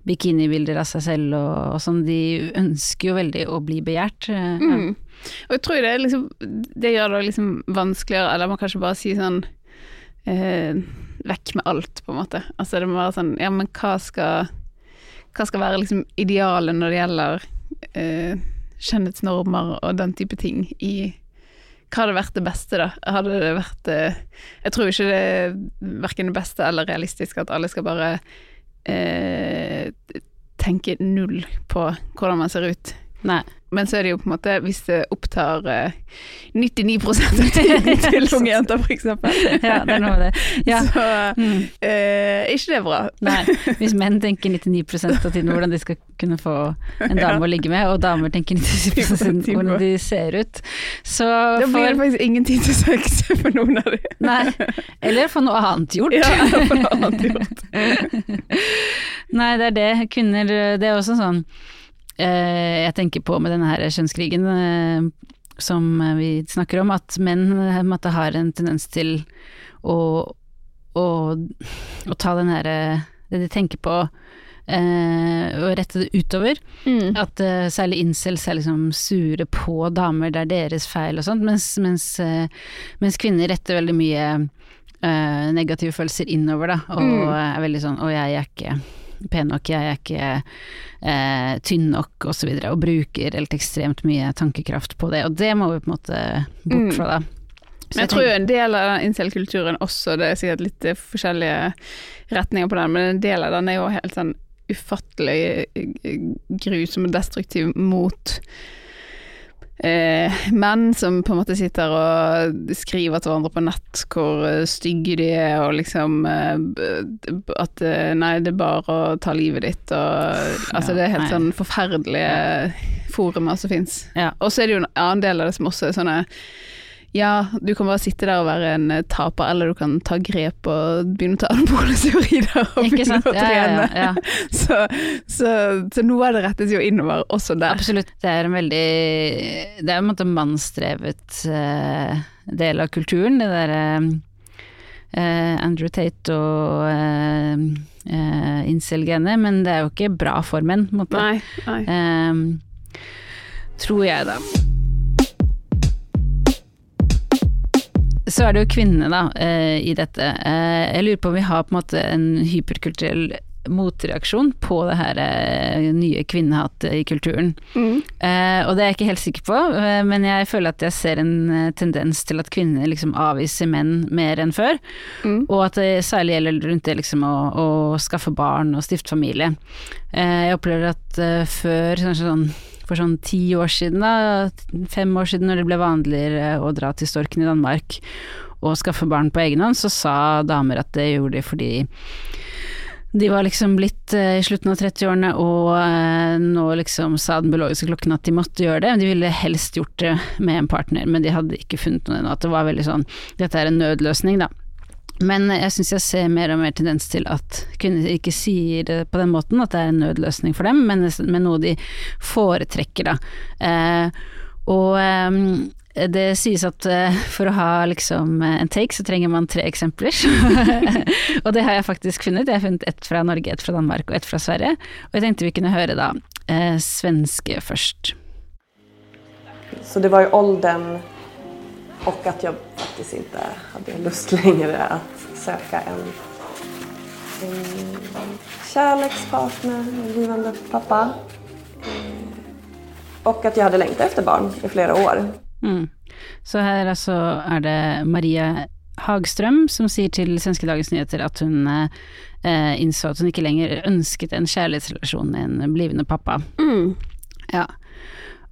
bikinibilder av seg selv og, og sånn, de ønsker jo veldig å bli begjært. eh, ja. Mm. Og jeg tror det liksom Det gjør det liksom vanskeligere, eller man kan ikke bare si sånn eh, Vekk med alt, på en måte. Altså det må være sånn Ja, men hva skal Hva skal være liksom idealet når det gjelder eh, skjønnhetsnormer og den type ting i hva hadde vært det beste, da? Hadde det vært eh, Jeg tror ikke det er verken det beste eller realistisk at alle skal bare eh, tenke null på hvordan man ser ut. Nei. Men så er det jo på en måte hvis det opptar eh, 99% av tiden til unge jenter, eksempel. Ja, det er noe med det. Ja. Så Mm. eh, ikke det bra. Nei, hvis menn tenker 99% av tiden hvordan de skal kunne få en dame å ligge med, og damer tenker 99 av tiden hvordan de ser ut, så Da blir det faktisk ingen tid til sex for noen av dem. Nei, eller få noe annet gjort. Ja, for noe annet gjort. Nei, det er det. Kvinner Det er også sånn eh, jeg tenker på med denne her kjønnskrigen eh, som vi snakker om, at menn eh, måte har en tendens til å, å, å ta den her eh, det de tenker på, eh, og rette det utover. Mm. At eh, særlig incels er liksom sure på damer, det er deres feil og sånt, mens, mens, eh, mens kvinner retter veldig mye eh, negative følelser innover, da, og Mm. er veldig sånn 'å, jeg er ikke pen nok, jeg er ikke eh, tynn nok', og så og bruker helt ekstremt mye tankekraft på det, og det må vi på en måte bort Mm. fra, da. Så Men jeg tror jo en del av den incel-kulturen også, det er sikkert litt eh, forskjellige retninger på den, men en del av den er jo helt sånn ufattelig eh, grusom og destruktiv mot eh, menn som på en måte sitter og skriver til hverandre på nett hvor eh, stygge de er, og liksom eh, at eh, nei, det er bare å ta livet ditt, og altså det er helt sånn forferdelige forumer som fins. Ja. Og så er det jo en annen del av det som også er sånne ja, du kan bare sitte der og være en eh, taper, eller du kan ta grep og begynne å ta anabole steorider og Ikke begynne sant? å trene. ja, ja, ja. Så, så, så noe av det rettes jo innover også der. Absolutt. Det er en veldig Det er en måte mannsdrevet uh, del av kulturen, det derre uh, Andrew Tate og uh, uh incel-genet, men det er jo ikke bra for menn, på en måte. Nei, nei. Eh, tror jeg, da. Så er det jo kvinnene, da, eh, i dette. Eh, jeg lurer på om vi har på en måte en hyperkulturell motreaksjon på det her eh, nye kvinnehatet i kulturen. Mm. Eh, og det er jeg ikke helt sikker på, men jeg føler at jeg ser en tendens til at kvinner liksom avviser menn mer enn før. Mm. Og at det særlig gjelder rundt det liksom å, å skaffe barn og stifte familie. Eh, jeg opplever at eh, før, sånn, sånn for sånn ti år siden, da, fem år siden når det ble vanligere å dra til Storken i Danmark og skaffe barn på egen hånd, så sa damer at det gjorde de fordi de var liksom blitt eh, i slutten av 30-årene, og eh, nå liksom sa den biologiske klokken at de måtte gjøre det. De ville helst gjort det med en partner, men de hadde ikke funnet noe ennå. At det var veldig sånn Dette er en nødløsning, da. Men jeg syns jeg ser mer og mer tendens til at kvinner ikke sier det på den måten, at det er en nødløsning for dem, men, men noe de foretrekker, da. Eh, og eh, det sies at eh, for å ha liksom en take, så trenger man tre eksempler. og det har jeg faktisk funnet. Jeg har funnet ett fra Norge, ett fra Danmark og ett fra Sverige. Og jeg tenkte vi kunne høre da eh, svenske først. Så det var jo åldern och att jag faktiskt inte hade lust längre att söka en, en kärlekspartner, en givande pappa. Och att jag hade längtat efter barn i flera år. Mm. Så her altså er det Maria Hagstrøm som sier til svenske Dagens Nyheter at hun eh, innså at hun ikke lenger ønsket en kjærlighetsrelasjon med en blivende pappa. Mm. Ja.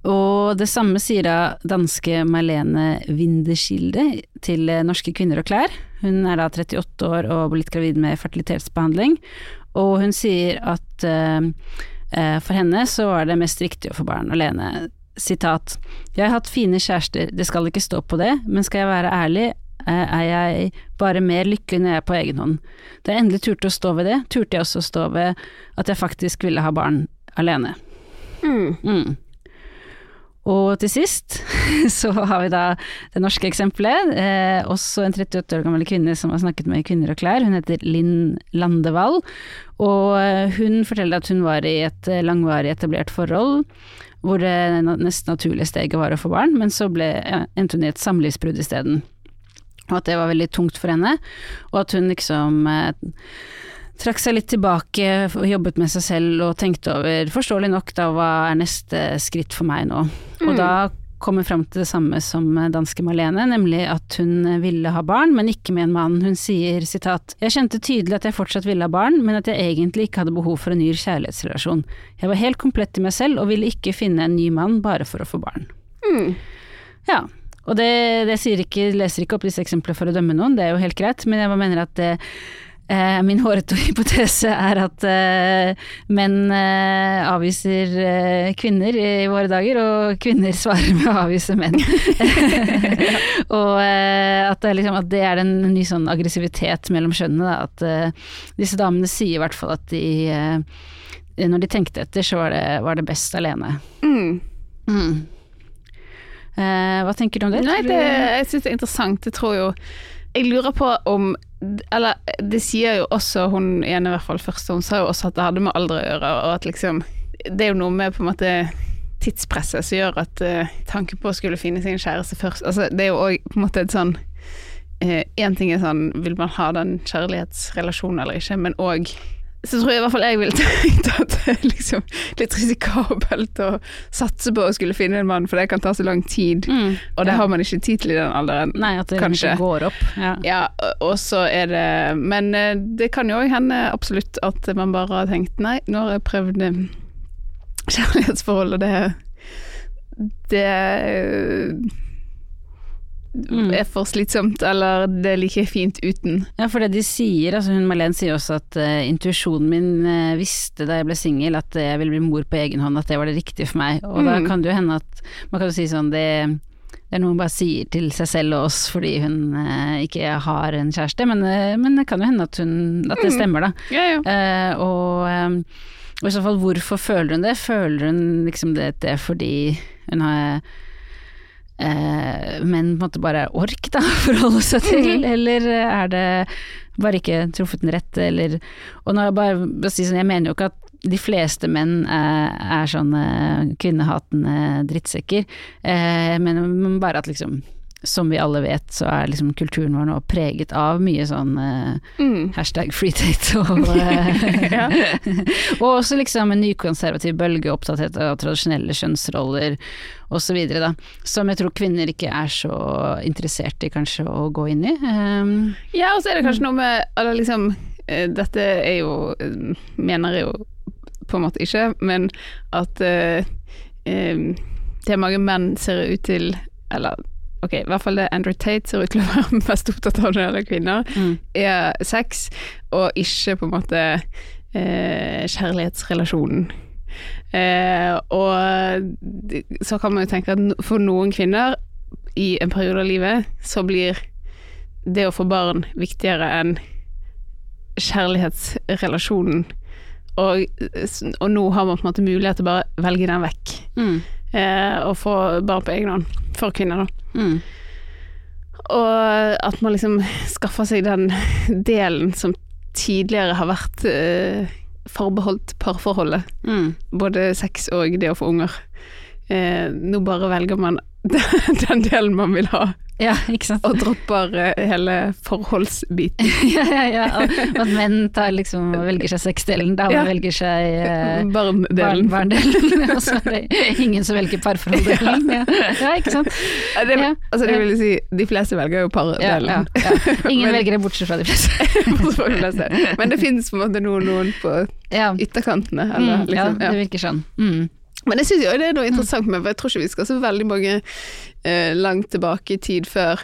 Og det samme sier da danske Marlene Winderskilde til Norske kvinner og klær. Hun er da 38 år og blitt gravid med fertilitetsbehandling, og hun sier at uh, for henne så var det mest riktig å få barn alene. Sitat Jeg har hatt fine kjærester, det skal ikke stå på det, men skal jeg være ærlig, er jeg bare mer lykkelig når jeg er på egen hånd. Da jeg endelig turte å stå ved det, turte jeg også å stå ved at jeg faktisk ville ha barn alene. Mm. Mm. Og til sist så har vi da det norske eksempelet. Eh, også en 38 år gammel kvinne som har snakket med Kvinner og klær. Hun heter Linn Landevall. Og eh, hun forteller at hun var i et eh, langvarig etablert forhold hvor det nesten naturlige steget var å få barn, men så ble, endte hun i et samlivsbrudd isteden. Og at det var veldig tungt for henne, og at hun liksom eh, trakk seg litt tilbake jobbet med seg selv og tenkte over, forståelig nok, da hva er neste skritt for meg nå? Og da kommer hun fram til det samme som danske Marlene, nemlig at hun ville ha barn, men ikke med en mann. Hun sier sitat Jeg kjente tydelig at jeg fortsatt ville ha barn, men at jeg egentlig ikke hadde behov for en ny kjærlighetsrelasjon. Jeg var helt komplett i meg selv og ville ikke finne en ny mann bare for å få barn. Mm. Ja. Og det, det ikke, leser ikke opp disse eksemplene for å dømme noen, det er jo helt greit, men jeg mener at det, Eh, min hårete hypotese er at eh, menn eh, avviser eh, kvinner i våre dager, og kvinner svarer med å avvise menn. og eh, at det, liksom, at, det er en ny sånn aggressivitet mellom kjønnene. At eh, disse damene sier i hvert fall at de Når de tenkte etter, så var det, var det best alene. Mm. Mm. hva tenker du om det? Nei, det, jeg syns det er interessant. Jeg tror jo Jeg lurer på om Eller det sier jo også hun igjen i hvert fall først, hun sa jo også at det hadde med alder å gjøre, og at liksom Det er jo noe med på en måte tidspresset som gjør at uh, tanken på å skulle finne sin kjæreste først Altså, det er jo òg på en måte et sånn Én ting er sånn Vil man ha den kjærlighetsrelasjonen eller ikke, men òg så tror jeg i hvert fall jeg ville tenkt at det er liksom litt risikabelt å satse på å skulle finne en mann, for det kan ta så lang tid. Mm. Og det Ja. har man ikke tid til i den alderen. Nei, at det Kanskje. ikke går opp. Ja. Ja, og så er det Men eh, det kan jo òg hende absolutt at man bare har tenkt nei, nå har jeg prøvd eh, kjærlighetsforhold, og det Det. Er for slitsomt, eller det er like fint uten. Ja, for det de sier, altså hun Malene sier også at uh, intuisjonen min uh, visste da jeg ble singel at jeg ville bli mor på egen hånd, at det var det riktige for meg. Og da Mm. kan det jo hende at man kan jo si sånn det, det er noe hun bare sier til seg selv og oss fordi hun eh, ikke har en kjæreste, men, men det kan jo hende at, hun, at det Mm. stemmer, da. Ja, ja. Eh, og, og i så fall, hvorfor føler hun det? Føler hun liksom det, det fordi hun har eh, men på en måte bare ork da, forholde seg til, eller er det bare ikke truffet den rette, eller Og når jeg bare si sånn, jeg mener jo ikke at de fleste menn er, er sånne kvinnehatende drittsekker, eh, men bare at liksom som vi alle vet, så er liksom kulturen vår nå preget av mye sånn eh, Mm. Hashtag free date og Ja. Og også liksom en nykonservativ bølge opptatt av tradisjonelle kjønnsroller osv. Som jeg tror kvinner ikke er så interessert i kanskje å gå inn i. Um, Ja, og så er det kanskje noe med Eller liksom eh, Dette er jo eh, Mener jeg jo på en måte ikke, men at uh, um, det mange menn ser ut til Eller ok, i hvert fall det Andrew Tate ser ut til å være mest opptatt av når det gjelder kvinner, Mm. er sex, og ikke på en måte eh, kjærlighetsrelasjonen. Eh, og så kan man jo tenke at for noen kvinner i en periode av livet, så blir det å få barn viktigere enn kjærlighetsrelasjonen. Og, og nå har man på en måte mulighet til å bare velge den vekk, Mm. Eh, og få barn på egen hånd. For kvinner, da. Mm. Og at man liksom skaffer seg den delen som tidligere har vært eh, forbeholdt parforholdet. Mm. Både sex og det å få unger. Eh, nå bare velger man den delen man vil ha, Ja, ikke sant. og dropper eh, hele forholdsbiten. ja, ja, ja. Og at menn tar liksom velger seg sexdelen, damer Ja. velger seg eh, Barndelen. barn- barndelen, og så er det ingen som velger parforholddelen. Ja. ja, ikke sant. Ja, det, Ja. altså det vil si, de fleste velger jo Ja, ja, pardelen. ja. Ingen Men- velger det bortsett fra de fleste. Men det finnes på en måte noen, noen på Ja. ytterkantene. Eller, Mm, ja, liksom, det virker sånn. Mm. Men jeg syns jo det er noe interessant med for jeg tror ikke vi skal så veldig mange eh, langt tilbake i tid før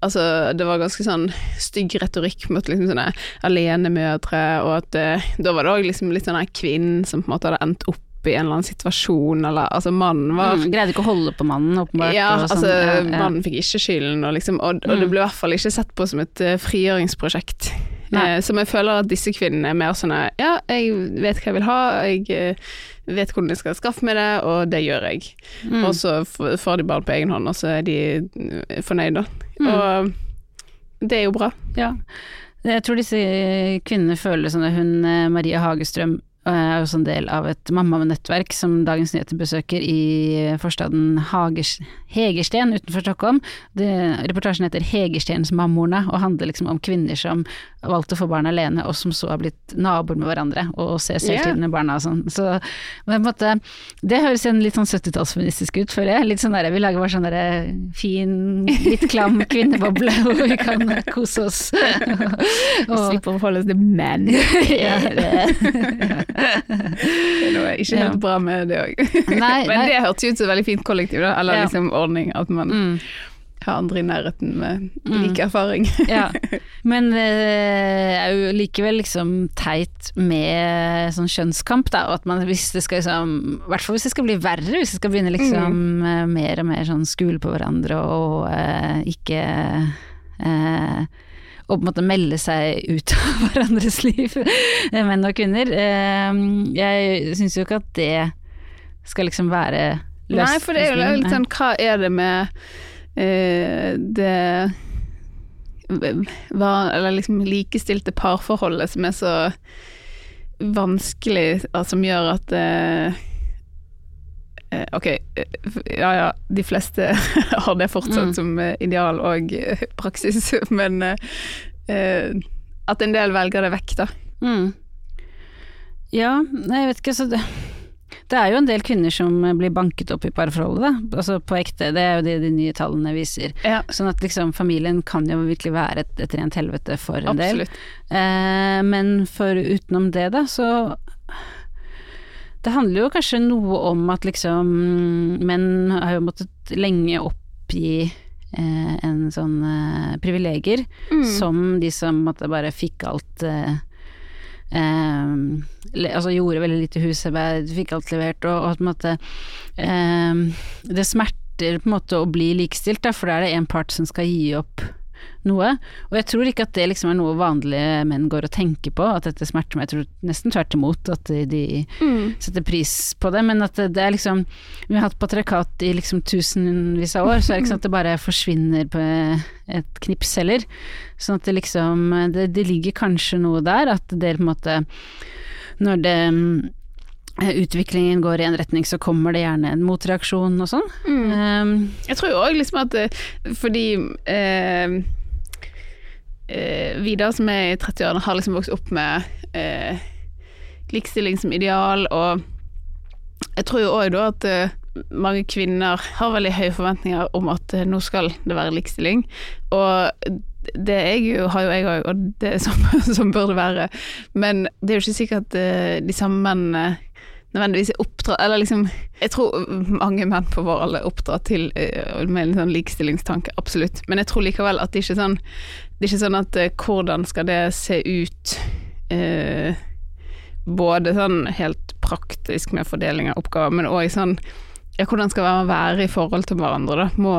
Altså, det var ganske sånn stygg retorikk mot liksom sånne alenemødre, og at eh, da var det òg liksom litt sånn her kvinnen som på en måte hadde endt opp i en eller annen situasjon, eller altså mannen var Mm. Greide ikke å holde på mannen, åpenbart. ja, sånn. altså Ja, ja. mannen fikk ikke skylden, og, liksom, og, og Mm. det ble i hvert fall ikke sett på som et uh, frigjøringsprosjekt. Eh, som jeg føler at disse kvinnene er mer sånn Ja, jeg vet hva jeg vil ha, jeg eh, vet hvordan jeg skal skaffe meg det, og det gjør jeg. Mm. Og så får de barn på egen hånd, og så er de eh, fornøyd, da. Mm. Og det er jo bra. Ja. Jeg tror disse kvinnene føler sånn at hun eh, Maria Hagestrøm er også en del av et mammanettverk som Dagens Nyheter besøker i forstaden Hagers, Hegersten utenfor Stockholm. Det, reportasjen heter 'Hegerstensmammorna' og handler liksom om kvinner som valgte å få barn alene, og som så har blitt naboer med hverandre og ses hele tiden selvtidende barna og sånn. Så på en måte, det høres igjen litt sånn 70-tallsfeministisk ut, føler jeg. Litt sånn der, vi lager bare sånn der fin, litt klam kvinneboble hvor vi kan kose oss. og, Slippe å forholde oss til menn. ja, det. Noe ikke Ja. helt bra med det òg. Men det hørtes ut som et veldig fint kollektiv, da. Eller Ja. liksom ordning. At man Mm, har andre i nærheten med Mm. lik erfaring. ja. Men det er jo likevel liksom teit med sånn kjønnskamp, da. Og at man hvis det skal liksom I hvert fall hvis det skal bli verre, hvis det skal begynne liksom mm. mer og mer sånn skule på hverandre og uh, ikke eh, og på en måte melde seg ut av hverandres liv, eh, menn og kvinner. Eh, jeg syns jo ikke at det skal liksom være Nei, for det er jo litt sånn Hva er det med uh, det hva, Eller liksom likestilte parforholdet som er så vanskelig, altså, som gjør at eh, Ok, eh, ja ja, de fleste har det fortsatt Mm. som eh, ideal og eh, praksis, men eh, eh, at en del velger det vekk, da. Mm. Ja, nei, jeg vet ikke, så det det er jo en del kvinner som blir banket opp i parforholdet, da. Altså på ekte, det er jo det de nye tallene viser. Ja, Sånn at liksom familien kan jo virkelig være et, et rent helvete for en del. absolutt. Eh, men for utenom det, da, så Det handler jo kanskje noe om at liksom menn har jo måttet lenge oppgi eh, en sånn eh, privilegier Mm. som de som måtte bare fikk alt eh, Um, le- altså gjorde veldig lite husarbeid, fikk alt levert, og, og på en måte um, Det smerter på en måte å bli likestilt, da, for da er det en part som skal gi opp noe. Og jeg tror ikke at det liksom er noe vanlige menn går og tenker på, at dette smerter meg. Jeg tror nesten tvert imot at de, Mm. setter pris på det, men at det, det er liksom Vi har hatt patriarkat i liksom tusenvis av år, så er det ikke sånn at det bare forsvinner på et knips heller. Sånn at det liksom Det, det ligger kanskje noe der, at det på en måte Når det utviklingen går i en retning, så kommer det gjerne en motreaksjon og sånn. Mm. Um, Jeg tror òg liksom at fordi eh, eh, Vidar som er i 30-årene har liksom vokst opp med eh, likestilling som ideal, og jeg tror jo òg da at eh, mange kvinner har veldig høye forventninger om at eh, nå skal det være likestilling, og det jeg jo, har jo jeg òg, og det som, som bør det være, men det er jo ikke sikkert at eh, de samme mennene nødvendigvis er oppdratt Eller liksom Jeg tror mange menn på vår alder er oppdratt til eh, med en sånn likestillingstanke, absolutt. Men jeg tror likevel at det ikke er sånn Det er ikke sånn at eh, hvordan skal det se ut eh, Både sånn helt praktisk med fordeling av oppgaver, men òg sånn Ja, hvordan skal man være i forhold til hverandre, da? Må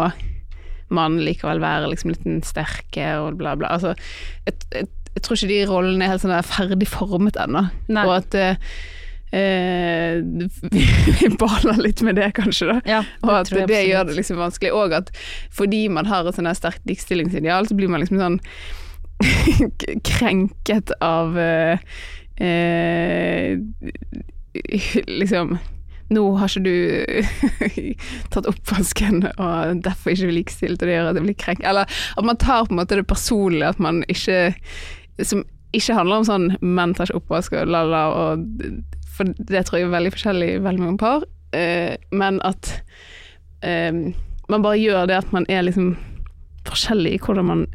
man likevel være liksom litt den sterke og bla, bla. Altså, jeg, jeg, jeg tror ikke de rollene er helt sånn ferdig formet ennå. Og at eh, eh, vi, vi baler litt med det, kanskje, da. Ja, Og at tror det, gjør det liksom vanskelig. Og at fordi man har et sånn sterkt likestillingsideal, så blir man liksom sånn krenket av eh, eh, Liksom nå har ikke du tatt oppvasken, og derfor ikke likestilt, og det gjør at det blir krenk... Eller at man tar på en måte det personlige, at man ikke Som ikke handler om sånn menn tar ikke oppvask og la-la, og For det tror jeg er veldig forskjellig i veldig mange par. Eh, men at eh, man bare gjør det at man er liksom forskjellig i hvordan man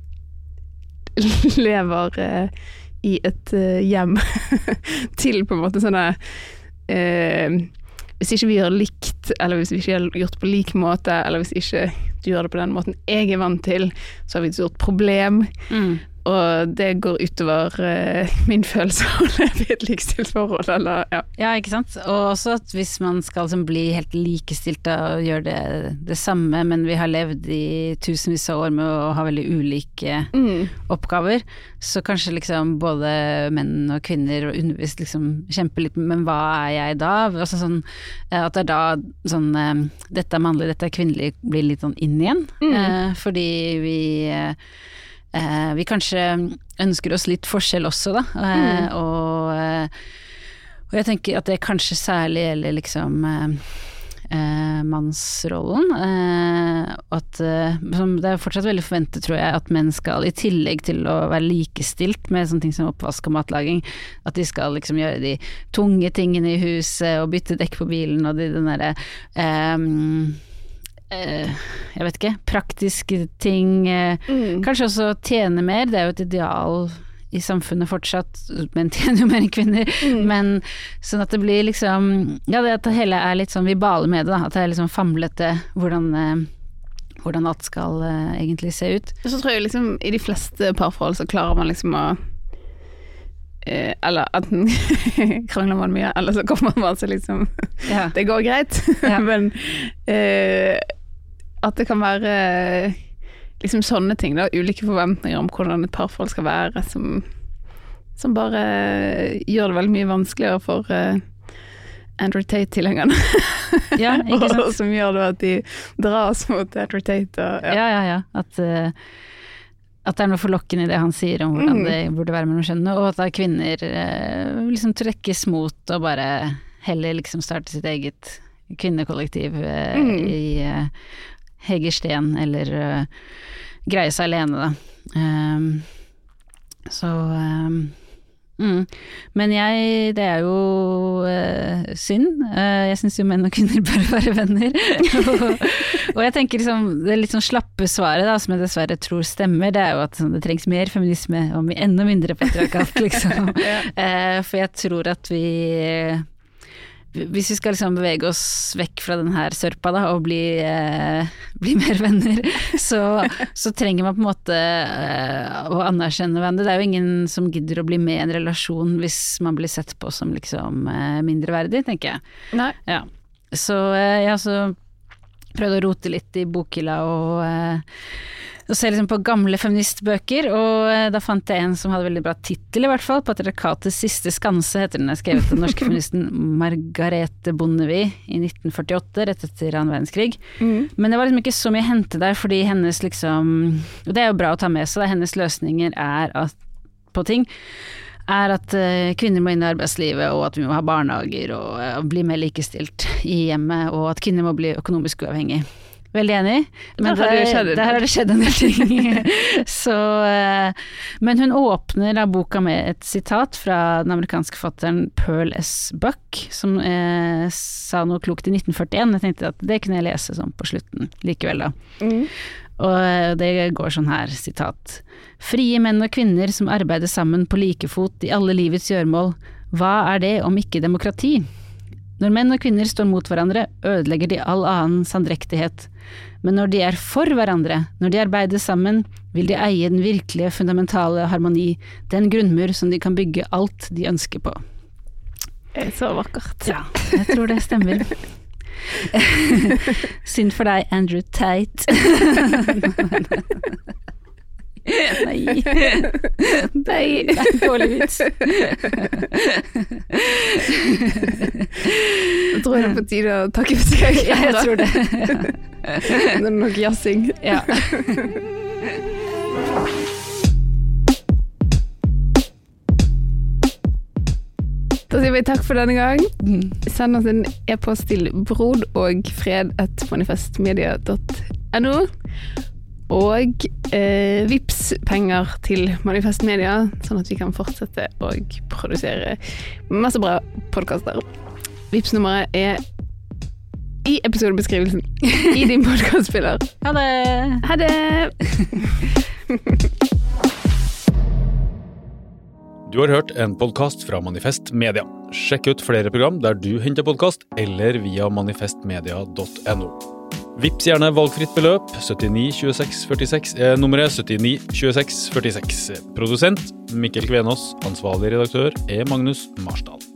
lever eh, i et eh, hjem til på en måte sånne eh, Hvis ikke vi gjør likt, eller hvis vi ikke har gjort på lik måte, eller hvis ikke du gjør det på den måten jeg er vant til, så har vi et stort problem. Mm. Og det går utover eh, min følelse av å leve i et likestilt forhold, eller ja. Ja, ikke sant. Og også at hvis man skal liksom bli helt likestilte og gjøre det, det samme, men vi har levd i tusenvis av år med å ha veldig ulike oppgaver, så kanskje liksom både menn og kvinner og undervist liksom kjemper litt men hva er jeg da? Altså sånn, eh, at det er da sånn eh, dette er mannlig, dette er kvinnelig blir litt sånn inn igjen. Eh, fordi vi eh, eh, vi kanskje ønsker oss litt forskjell også, da. Eh, og, eh, og jeg tenker at det kanskje særlig gjelder liksom eh, eh, mannsrollen. Eh, at som Det er fortsatt veldig forventet, tror jeg, at menn skal, i tillegg til å være likestilt med sånne ting som oppvask og matlaging, at de skal liksom gjøre de tunge tingene i huset og bytte dekk på bilen og de, den derre eh, jeg vet ikke, praktiske ting. Mm. Kanskje også tjene mer, det er jo et ideal i samfunnet fortsatt, menn tjener jo mer enn kvinner. Men sånn at det blir liksom Ja, det at det hele er litt sånn vi baler med det, da. At det er liksom famlete hvordan, eh, hvordan alt skal eh, egentlig se ut. Så tror jeg liksom i de fleste parforhold så klarer man liksom å eh, Eller enten krangler man mye, eller så kommer man seg liksom Ja. Det går greit, Ja. men eh, at det kan være liksom sånne ting, da. Ulike forventninger om hvordan et parforhold skal være, som, som bare gjør det veldig mye vanskeligere for uh, Andrew Tate-tilhengerne. Ja, ikke sant? og som gjør det at de dras mot Andrew Tate. Og, ja. Ja, ja, ja. At, uh, at det er noe forlokkende i det han sier om hvordan Mm. det burde være mellom kjønnene, og at da kvinner uh, liksom trekkes mot å bare heller liksom starte sitt eget kvinnekollektiv eh, Mm. i eh, Hegersten, eller uh, greie seg alene, da. Um, så um, Mm. Men jeg, det er jo uh, synd. Uh, jeg syns jo menn og kvinner bør være venner. og, og jeg tenker liksom, det litt sånn slappe svaret, da, som jeg dessverre tror stemmer, det er jo at sånn, det trengs mer feminisme og enda mindre patriarkat, liksom. eh, for jeg tror at vi hvis vi skal liksom bevege oss vekk fra den her sørpa da, og bli, eh, bli mer venner, så, så trenger man på en måte eh, å anerkjenne hverandre. Det er jo ingen som gidder å bli med i en relasjon hvis man blir sett på som liksom eh, mindreverdig, tenker jeg. Nei. Ja. Så eh, jeg har også prøvd å rote litt i bokhylla og, eh, og se liksom på gamle feministbøker, og eh, da fant jeg en som hadde veldig bra tittel, i hvert fall. 'Patriarkatets siste skanse' heter den. er Skrevet av den norske feministen Margarete Bondevie i 1948, rett etter annen verdenskrig. Men det var liksom ikke så mye å hente der, fordi hennes liksom Og det er jo bra å ta med seg, da. hennes løsninger er at, på ting er at eh, kvinner må inn i arbeidslivet, og at vi må ha barnehager og eh, bli mer likestilt i hjemmet, og at kvinner må bli økonomisk uavhengig. Veldig enig. Men Der det der har det skjedd en del ting. Så, eh, men hun åpner da boka med et sitat fra den amerikanske forfatteren Pearl S. Buck, som eh, sa noe klokt i 1941. Jeg tenkte at det kunne jeg lese sånn på slutten likevel, da. Og eh, det går sånn her, sitat. Frie menn og kvinner som arbeider sammen på like fot i alle livets gjøremål, hva er det om ikke demokrati? Når menn og kvinner står mot hverandre, ødelegger de all annen sandrektighet. Men når de er for hverandre, når de arbeider sammen, vil de eie den virkelige, fundamentale harmoni, den grunnmur som de kan bygge alt de ønsker på. Det er så vakkert. Ja, jeg tror det stemmer. Synd for deg, Andrew Tate. Nei. Nei, det er en dårlig vits. Jeg tror det er på tide å takke for seg. Ja, jeg tror det. Det er nok jazzing. Ja. Da sier vi takk for denne gang. Send oss en e-post til brod og eh, vips penger til Manifest Media, sånn at vi kan fortsette å produsere masse bra podkaster. Vips nummeret er i episodebeskrivelsen i din podkastspiller. Ha det. Ha det! Du har hørt en podkast fra Manifest Media. Sjekk ut flere program der du henter podkast, eller via manifestmedia.no. Vips gjerne valgfritt beløp. 79 26 46 er nummeret 79 26 46. Produsent Mikkel Kvenås. Ansvarlig redaktør er Magnus Marsdal.